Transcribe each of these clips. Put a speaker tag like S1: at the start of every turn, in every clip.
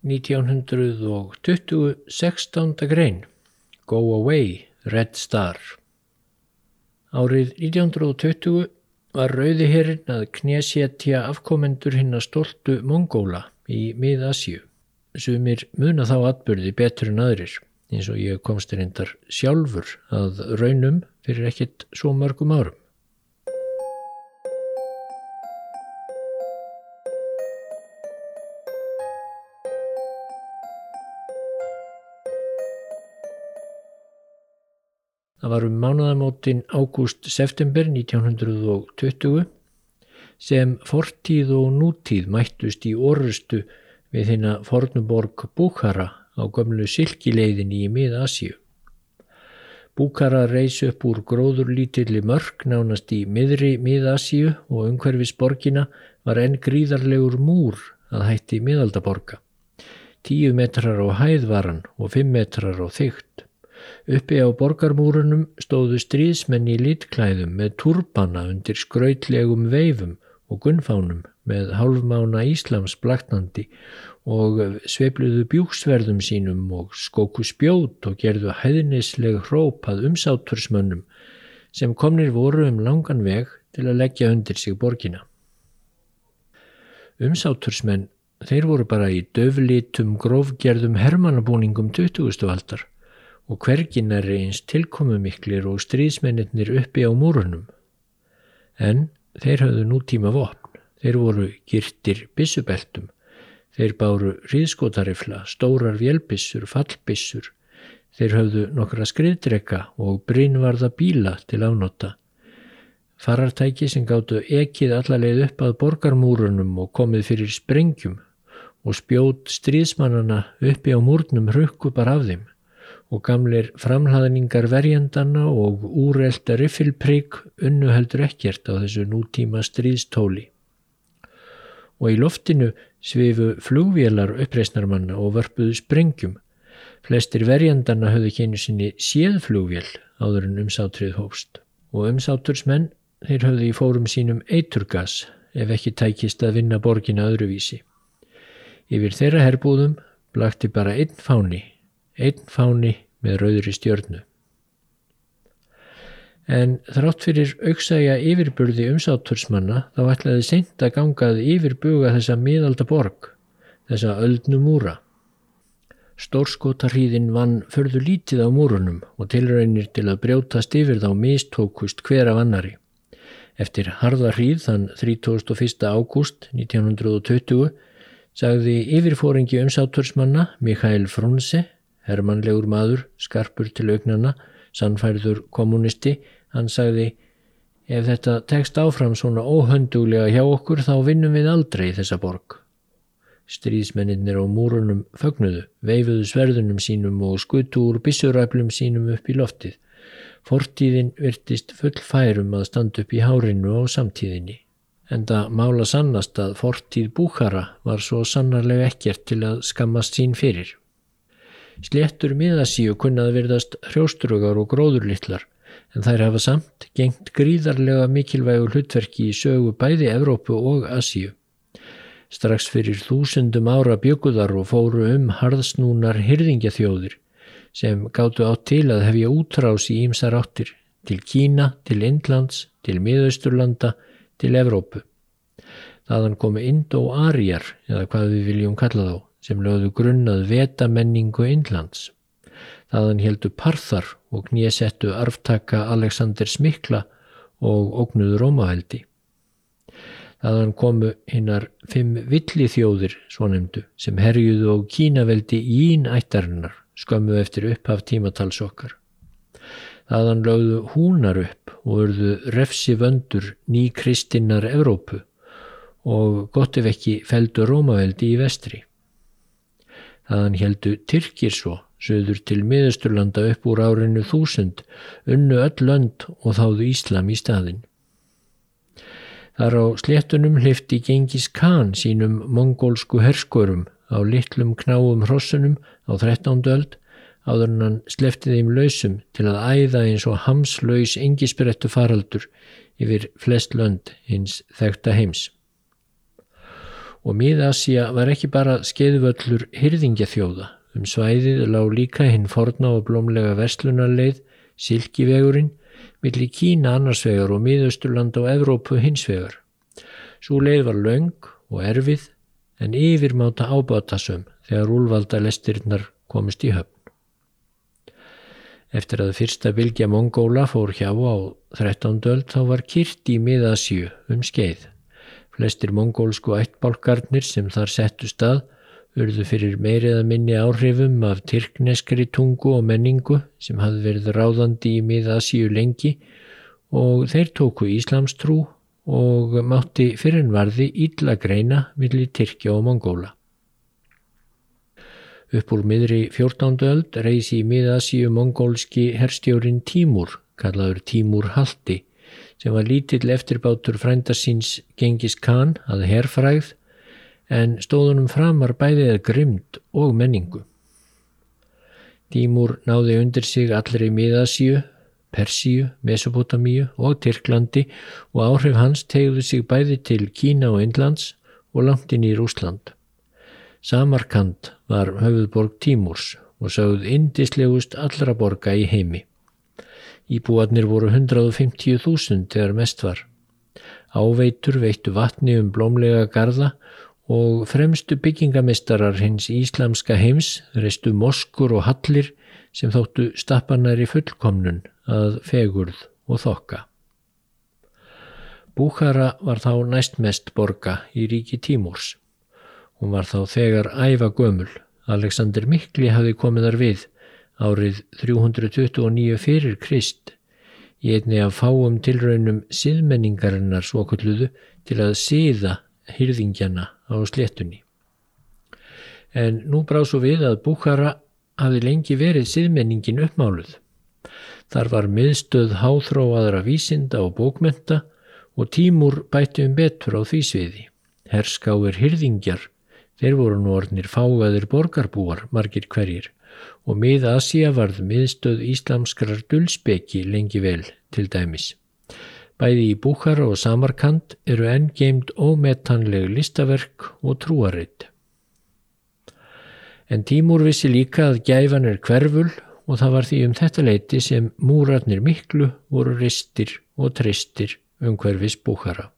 S1: 1920 16. grein Go Away, Red Star Árið 1920 var Rauðiherrin að knésétja afkomendur hinn að stoltu Mongóla í mið-Asju. Sumir muna þá atbyrði betur en aðrir eins og ég komst reyndar sjálfur að raunum fyrir ekkit svo mörgum árum. Það var um mánuðamótin ágúst-september 1920 sem fortíð og nútíð mættust í orustu við hérna fornuborg Búkara á gömlu silkileiðinni í mið-Asíu. Búkara reys upp úr gróðurlítilli mörg nánast í miðri mið-Asíu og umhverfis borgina var enn gríðarlegur múr að hætti miðaldaborga. Tíu metrar á hæðvaran og fimm metrar á þygt. Uppi á borgarmúrunum stóðu stríðsmenn í litklæðum með turbana undir skrautlegum veifum og gunnfánum með hálfmána Íslams blaktandi og sveifluðu bjúksverðum sínum og skóku spjót og gerðu hæðnisleg hróp að umsátursmönnum sem komnir voru um langan veg til að leggja undir sig borgina. Umsátursmenn, þeir voru bara í döflitum grófgerðum hermannabúningum 20. aldar og hvergin er eins tilkomumiklir og stríðsmennir uppi á múrunum. En þeir hafðu nútíma vopn, þeir voru girtir bissubeltum, þeir báru ríðskotarifla, stórar vélbissur, fallbissur, þeir hafðu nokkra skriðdreka og brinnvarða bíla til afnota. Farartæki sem gáttu ekið allarleið upp að borgarmúrunum og komið fyrir sprengjum og spjót stríðsmannana uppi á múrnum hrukku bara af þeim og gamlir framhlaðningar verjandana og úrelda riffilprygg unnu heldur ekkert á þessu nútíma stríðstóli. Og í loftinu svifu flugvélar uppreysnarmanna og vörpuðu sprengjum. Flestir verjandana höfðu kynu sinni séð flugvél áður en umsátrið hófst og umsátursmenn þeir höfðu í fórum sínum eiturgas ef ekki tækist að vinna borgina öðruvísi. Yfir þeirra herbúðum blakti bara einn fáni einn fáni með rauðri stjörnu. En þrátt fyrir auksæja yfirburði umsátursmanna þá ætlaði seint að gangað yfirbuga þessa miðalda borg, þessa öldnu múra. Stórskotarhýðin vann förðu lítið á múrunum og tilraunir til að brjótast yfir þá mistókust hver af annari. Eftir harða hríð þann 31. ágúst 1920 sagði yfirfóringi umsátursmanna Mikael Frunse hermanlegur maður, skarpur til augnana, sannfærður kommunisti, hann sagði ef þetta tekst áfram svona óhönduglega hjá okkur þá vinnum við aldrei þessa borg. Stríðsmenninir á múrunum fögnuðu, veifuðu sverðunum sínum og skutu úr bissuræplum sínum upp í loftið. Fortíðin virtist full færum að standa upp í hárinu á samtíðinni. En það mála sannast að fortíð búkara var svo sannarlega ekkert til að skammast sín fyrir. Sléttur miðasíu kunnaði verðast hrjóstrugar og gróðurlittlar en þær hafa samt gengt gríðarlega mikilvægu hlutverki í sögu bæði Evrópu og Asíu. Strax fyrir þúsundum ára bjökuðar og fóru um harðsnúnar hyrðingjathjóðir sem gáttu átt til að hefja útrás í ímsar áttir til Kína, til Indlands, til Miðausturlanda, til Evrópu. Þaðan komu Indo-Arjar eða hvað við viljum kalla þá sem lögðu grunnað veta menningu Indlands. Þaðan heldu parþar og knésettu arftaka Aleksandr Smikla og ógnuðu Rómaveldi. Þaðan komu hinnar fimm villithjóðir, svo nefndu, sem herjuðu og kínaveldi ín ættarinnar skömmu eftir upphaf tímatals okkar. Þaðan lögðu húnar upp og örðu refsi vöndur ný kristinnar Evrópu og gott ef ekki feldu Rómaveldi í vestri. Þaðan heldu Tyrkir svo, söður til miðusturlanda upp úr árinu þúsund, unnu öll lönd og þáðu Íslam í staðin. Þar á sléttunum hlifti Gengis Khan sínum mongólsku herskorum á litlum knáum hrossunum á 13. öld áður en hann slefti þeim lausum til að æða eins og hamslaus engisbrettu faraldur yfir flest lönd hins þekta heims og Mið-Asía var ekki bara skeiðvöllur hyrðingjafjóða. Um svæðið lág líka hinn forna og blómlega verslunarleið, Silkivegurinn, millir Kína annarsvegar og Miðausturland og Evrópu hinsvegar. Svo leið var laung og erfið en yfirmáta ábátasum þegar úlvalda lestirnar komist í höfn. Eftir að fyrsta vilja Mongóla fór hjá á 13. öld þá var kyrt í miðasju um skeið. Flestir mongólsku ættbálkarnir sem þar settu stað urðu fyrir meiriða minni áhrifum af tyrkneskri tungu og menningu sem hafði verið ráðandi í miðasju lengi og þeir tóku Íslamstrú og mátti fyrirnvarði ílla greina millir Tyrkja og Mongóla. Upp úr miðri 14. öld reysi í miðasíu mongólski herstjórin Tímur, kallaður Tímur Haldi, sem var lítill eftirbátur frændarsins Gengis Khan að herfræð en stóðunum framar bæðið grimd og menningu. Tímur náði undir sig allir í miðasíu, Persíu, Mesopotamíu og Tyrklandi og áhrif hans tegðu sig bæði til Kína og Indlands og langt inn í Rúsland. Samarkand var höfuðborg Tímúrs og sögð indislegust allra borga í heimi. Íbúarnir voru 150.000 þegar mest var. Áveitur veittu vatni um blómlega garda og fremstu byggingamistarar hins íslamska heims reistu moskur og hallir sem þóttu stappanar í fullkomnun að fegurð og þokka. Búkara var þá næstmest borga í ríki Tímúrs. Hún var þá þegar æfa gömul. Alexander Mikli hafi komið þar við árið 329 fyrir Krist í einni af fáum tilraunum siðmenningarinnar svokulluðu til að siða hyrðingjana á sléttunni. En nú brá svo við að Búkara hafi lengi verið siðmenningin uppmáluð. Þar var miðstöð háþróaðra vísinda og bókmenta og tímur bætti um betur á því sviði. Herskáir hyrðingjar Þeir voru nú orðnir fágaðir borgarbúar, margir hverjir, og mið-Asía varð miðstöð íslamskrar dulspeki lengi vel til dæmis. Bæði í Búkara og Samarkand eru enn geimt ómetanleg listaverk og trúaritt. En Tímúr vissi líka að gæfan er hverful og það var því um þetta leiti sem múratnir miklu voru ristir og tristir um hverfis Búkara.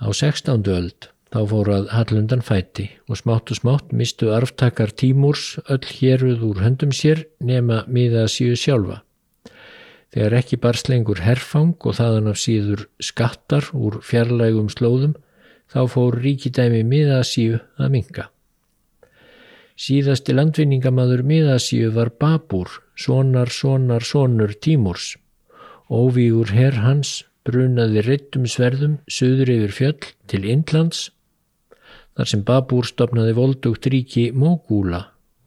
S1: Á 16. öld þá fóru að Hallundan fætti og smátt og smátt mistu arftakar tímúrs öll héruð úr höndum sér nema miða síu sjálfa. Þegar ekki bar slengur herfang og þaðan af síður skattar úr fjarlægum slóðum þá fór ríkidæmi miðasíu að minga. Síðasti landvinningamadur miðasíu var Babur, sonar, sonar, sonur Tímurs. Óvígur herr hans brunaði reittum sverðum söður yfir fjöll til Indlands þar sem Babur stopnaði voldugt ríki Mógúla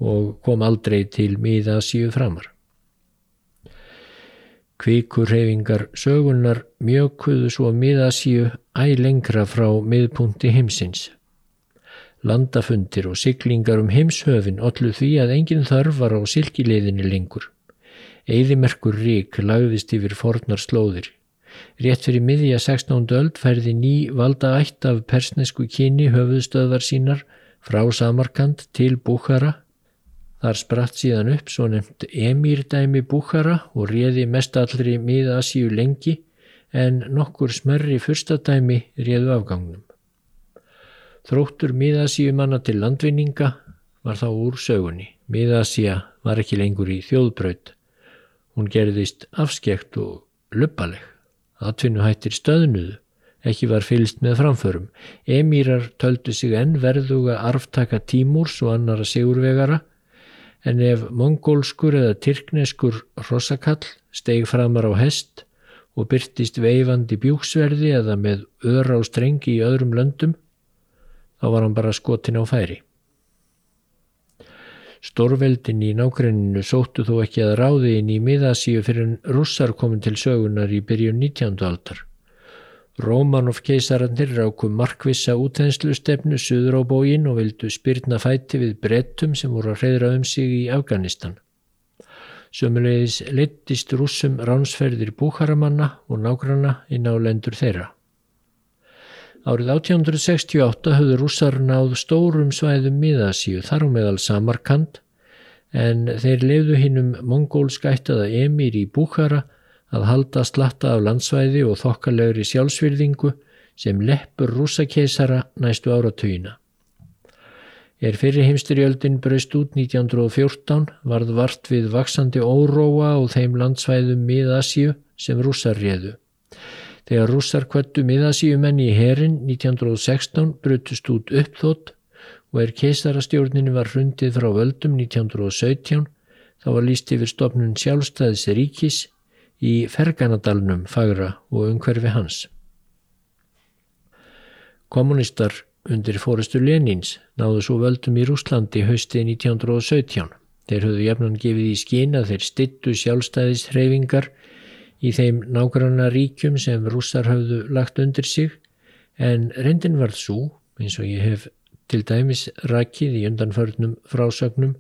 S1: og kom aldrei til miða síu framar. Kvikurhefingar sögunar mjökuðu svo miða síu æg lengra frá miðpunkti heimsins. Landafundir og siglingar um heimshöfin ollu því að enginn þörf var á silkileiðinni lengur. Eðimerkur rík lagðist yfir fornar slóðir. Rétt fyrir miðja 16. öld færði ný valda ætt af persnesku kyni höfuðstöðvar sínar frá Samarkand til Búkara. Þar spratt síðan upp svo nefnt emirdæmi Búkara og réði mest allri miða Asíu lengi en nokkur smerri fyrstadæmi réðu afgangnum. Þróttur miðasíu manna til landvinninga var þá úr sögunni. Miðasíja var ekki lengur í þjóðbraut. Hún gerðist afskekt og luppaleg. Atvinnuhættir stöðnuðu, ekki var fylst með framförum. Emírar töldu sig enn verðuga arftaka tímúrs og annara sigurvegara, en ef mongólskur eða tyrkneskur rossakall steg framar á hest og byrtist veifandi bjúksverði eða með öra á strengi í öðrum löndum, þá var hann bara skotin á færi. Stórveldin í nákrenninu sóttu þó ekki að ráði inn í miðasíu fyrir en russar komin til sögunar í byrjun 19. aldar. Rómanov keisarandir ráku markvissa útenslu stefnu suður á bógin og vildu spyrna fæti við brettum sem voru að hreyðra um sig í Afganistan. Sömulegis leittist rússum ránsferðir búharamanna og nágranna inn á lendur þeirra. Árið 1868 höfðu rússar náð stórum svæðum miðasíu þar á meðal Samarkand en þeir lefðu hinnum mongólskættaða emir í Búkara að halda slatta af landsvæði og þokkalegri sjálfsvirðingu sem leppur rússakeisara næstu áratugina. Er fyrir heimstyrjöldin braust út 1914 varð vart við vaksandi óróa og þeim landsvæðum miðasíu sem rússar réðu. Þegar rússar kvöttu miðasíumenn í herin 1916 brutust út uppþótt og er keisarastjórninu var hrundið frá völdum 1917 þá var líst yfir stopnun sjálfstæðis ríkis í Ferganadalnum fagra og umhverfi hans. Kommunistar undir fórestu Lenins náðu svo völdum í Rúslandi hausti 1917. Þeir höfðu jafnan gefið í skín að þeir stittu sjálfstæðishreyfingar í þeim nágranna ríkjum sem rússar hafðu lagt undir sig en reyndin varð svo, eins og ég hef til dæmis rakið í undanförnum frásögnum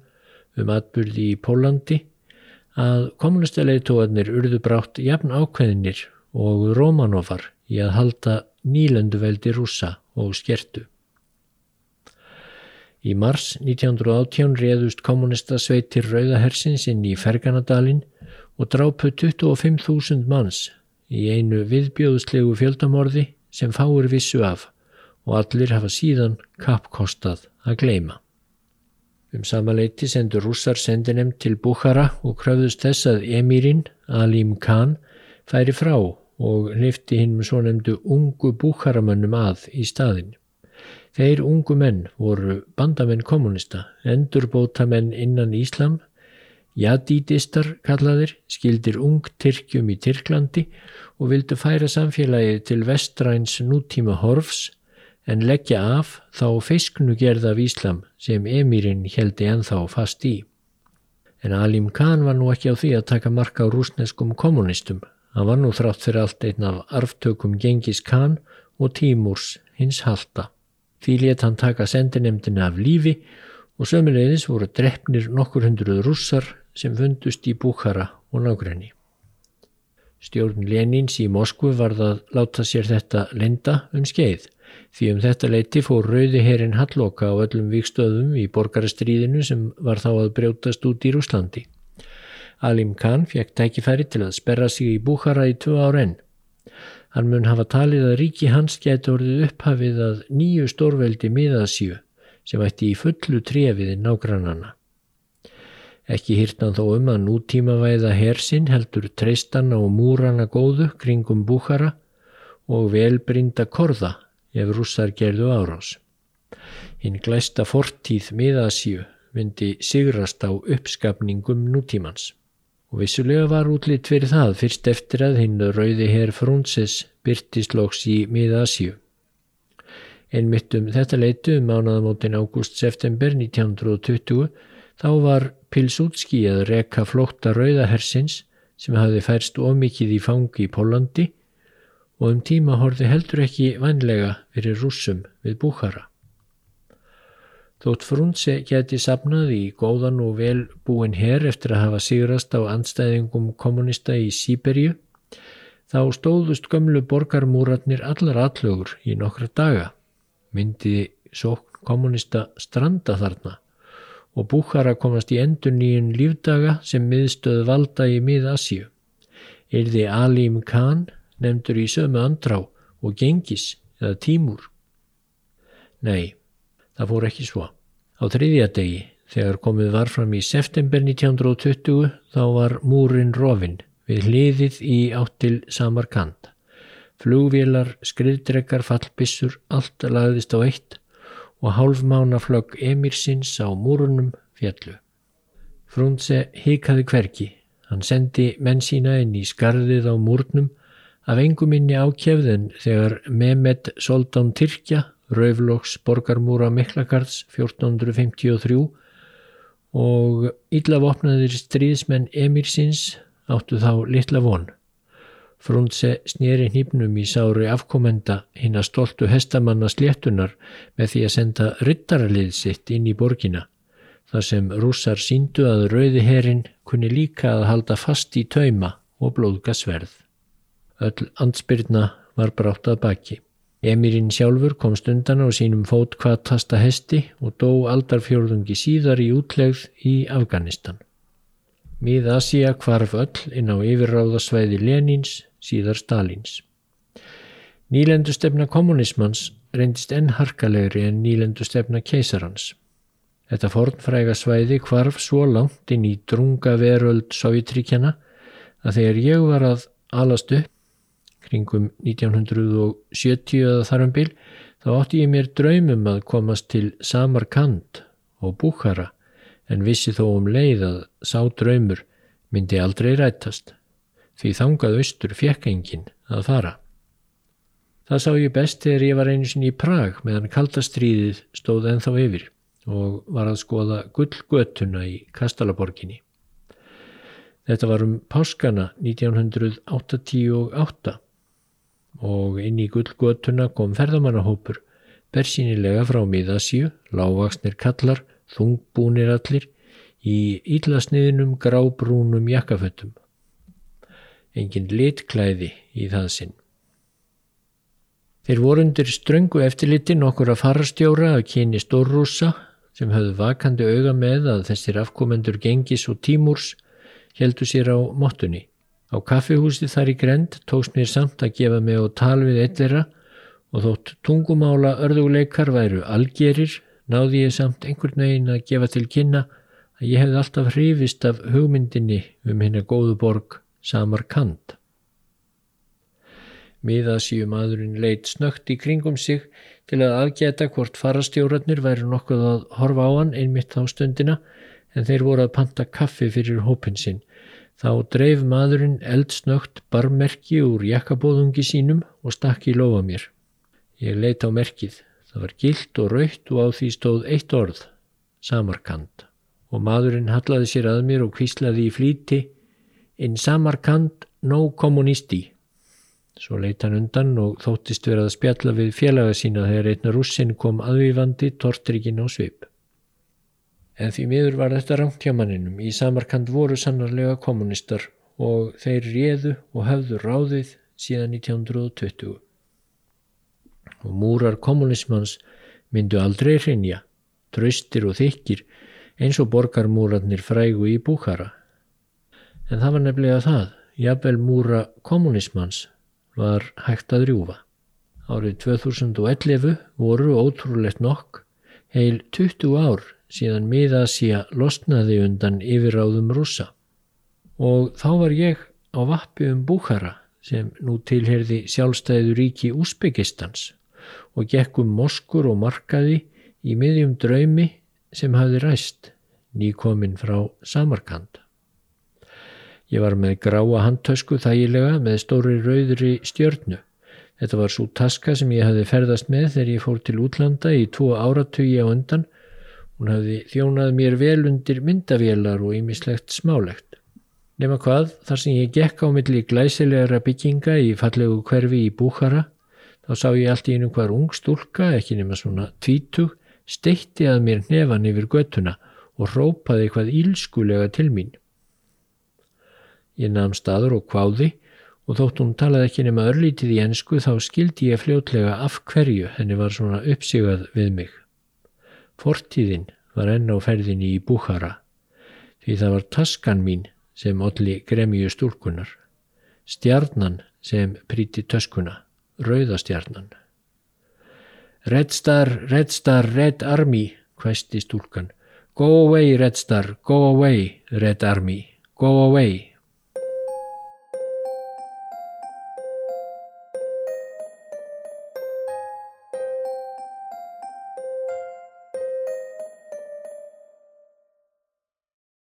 S1: um atbyrði í Pólandi, að kommunistalegitóðanir urðu brátt jafn ákveðinir og Rómanofar í að halda nýlenduveldi rússa og skertu. Í mars 1918 réðust kommunistasveitir Rauðahersins inn í Ferganadalinn og drápu 25.000 manns í einu viðbjóðslegu fjöldamorði sem fáir vissu af og allir hafa síðan kappkostað að gleima. Um samaleiti sendur rússar sendinem til Bukhara og krafðust þess að emirinn Alim Khan færi frá og lifti hinn með svo nefndu ungu Bukharamönnum að í staðin. Þeir ungu menn voru bandamenn kommunista, endurbótamenn innan Íslam Jadídistar kallaðir skildir ung Tyrkjum í Tyrklandi og vildu færa samfélagið til vestræns nútíma horfs en leggja af þá feisknugerð af Íslam sem emirinn heldi enþá fast í. En Alim Khan var nú ekki á því að taka marka á rúsneskum kommunistum. Hann var nú þrátt fyrir allt einn af arftökum Gengis Khan og Tímurs hins halda. Því let hann taka sendinemdina af lífi og sömulegðis voru drefnir nokkur hundruð rússar sem fundust í Búkara og nágræni. Stjórn Lenins í Moskvu var það láta sér þetta lenda um skeið því um þetta leiti fór rauði herin Halloka á öllum vikstöðum í borgarastríðinu sem var þá að brjótast út í Rúslandi. Alim Khan fekk tækifæri til að sperra sig í Búkara í tvö ár enn. Hann mun hafa talið að ríki hans geti orðið upphafið að nýju stórveldi miðasíu sem ætti í fullu trefiði nágrannana. Ekki hýrtan þó um að nútímavæða hersinn heldur treystan á múrana góðu kringum búkara og velbrinda korða ef rússar gerðu árás. Hinn glæsta fortíð miðasíu myndi sigrast á uppskapningum nútímans. Og vissulega var útlitt fyrir það fyrst eftir að hinn rauði herr Frunses byrtislóks í miðasíu. Einmitt um þetta leitu um mánaðamótin ágúst-september 1920 þá var Pilsútski að reka flótta rauðahersins sem hafði færst ómikið í fangi í Pólandi og um tíma horfi heldur ekki vanlega fyrir rúsum við Búkara. Þótt Frunse geti sapnað í góðan og vel búin herr eftir að hafa sigrast á anstæðingum kommunista í Sýberju, þá stóðust gömlu borgarmúratnir allar allögur í nokkra daga. Myndi sókn kommunista stranda þarna og Búkara komast í endur nýjun lífdaga sem miðstöð valda í mið-Asíu. Erði Alim Khan nefndur í sömu andrá og Gengis eða Tímur? Nei, það fór ekki svo. Á þriðja degi, þegar komið var fram í september 1920, þá var múrin rofin við hliðið í áttil Samarkand. Flugvélar, skriðdrekkar, fallbissur, allt lagðist á eitt og hálfmánaflögg Emirsins á múrunum fjallu. Frúnse hikaði hverki. Hann sendi menn sína inn í skarðið á múrnum af enguminni ákjefðin þegar Mehmet Soldán Tyrkja, Rauflóks borgarmúra Miklagards 1453 og íllafopnaðir stríðsmenn Emirsins áttu þá litla von. Frúndse snýri hnípnum í sári afkomenda hinn að stoltu hestamanna sléttunar með því að senda ryttaralið sitt inn í borgina þar sem rússar síndu að rauði herin kunni líka að halda fast í tauma og blóðga sverð. Öll ansbyrna var brátt að baki. Emirinn sjálfur kom stundan á sínum fótkvatasta hesti og dó aldarfjörðungi síðar í útlegð í Afganistan. Mið Asia kvarf öll inn á yfirráðasvæði Lenins, síðar Stalins. Nýlendustefna kommunismans reyndist enn harkalegri en nýlendustefna keisarans. Þetta fornfræga svæði kvarf svo langt inn í drunga veröld Sovjetríkjana að þegar ég var að alast upp kringum 1970 eða þarum bil þá átti ég mér draumum að komast til Samarkand og Bukhara en vissi þó um leið að sá draumur myndi aldrei rættast því þangað austur fjekk enginn að fara. Það sá ég best þegar ég var einu sinni í Prag meðan kaldastríðið stóð enþá yfir og var að skoða gullgötuna í Kastalaborginni. Þetta var um páskana 1988 og inn í gullgötuna kom ferðamannahópur bersýnilega frá miðasíu, lágvaksnir kallar þungbúnir allir í ílasniðinum grábrúnum jakkaföttum. Engin litklæði í það sinn. Þeir voru undir ströngu eftirliti nokkur að farastjóra að kyni stórrúsa sem höfðu vakandi auga með að þessir afkomendur gengis og tímúrs heldu sér á mottunni. Á kaffihúsi þar í grend tókst mér samt að gefa mig á tal við eittlera og þótt tungumála örðuleikar væru algerir náði ég samt einhvern veginn að gefa til kynna að ég hefði alltaf hrifist af hugmyndinni um hennar góðu borg Samarkand. Miðasíu maðurinn leitt snögt í kringum sig til að aðgeta hvort farastjórarnir væri nokkuð að horfa á hann einmitt á stundina en þeir voru að panta kaffi fyrir hópin sinn. Þá dreif maðurinn eldsnögt barmerki úr jakkabóðungi sínum og stakk í lofa mér. Ég leitt á merkið. Það var gilt og raukt og á því stóð eitt orð, Samarkand. Og maðurinn hallaði sér að mér og kvíslaði í flíti, In Samarkand no kommunisti. Svo leitt hann undan og þóttist verið að spjalla við félaga sína þegar einna russin kom aðvífandi tortrikinn á svip. En því miður var þetta rangt hjá manninum. Í Samarkand voru sannarlega kommunistar og þeir réðu og höfðu ráðið síðan 1920 og múrar kommunismans myndu aldrei hrinja, tröstir og þykir eins og borgarmúrarnir frægu í Búkara. En það var nefnilega það, jafnvel múra kommunismans var hægt að rjúfa. Árið 2011 voru ótrúlegt nokk heil 20 ár síðan miðasíja losnaði undan yfiráðum rúsa og þá var ég á vappi um Búkara sem nú tilherði sjálfstæðu ríki Úsbygistans og gekkum moskur og markaði í miðjum draumi sem hafði ræst, nýkominn frá Samarkand. Ég var með gráa handtösku þægilega með stóri rauðri stjörnu. Þetta var svo taska sem ég hafði ferðast með þegar ég fór til útlanda í tvo áratögi á undan. Hún hafði þjónað mér vel undir myndavélar og ýmislegt smálegt. Nefna hvað, þar sem ég gekk á milli glæsilegra bygginga í fallegu hverfi í Búkara Þá sá ég allt í einu hvar ung stúlka, ekki nema svona tvítug, steitti að mér nefan yfir göttuna og rópaði eitthvað ílskulega til mín. Ég namn staður og kváði og þótt hún talaði ekki nema örlítið í ennsku þá skildi ég fljótlega af hverju henni var svona uppsigað við mig. Fortíðin var enn á ferðinni í Búhara því það var taskan mín sem olli gremju stúlkunar, stjarnan sem príti töskuna rauðastjarnan. Red Star, Red Star, Red Army, hvæsti stúlkan. Go away, Red Star, go away, Red Army, go away.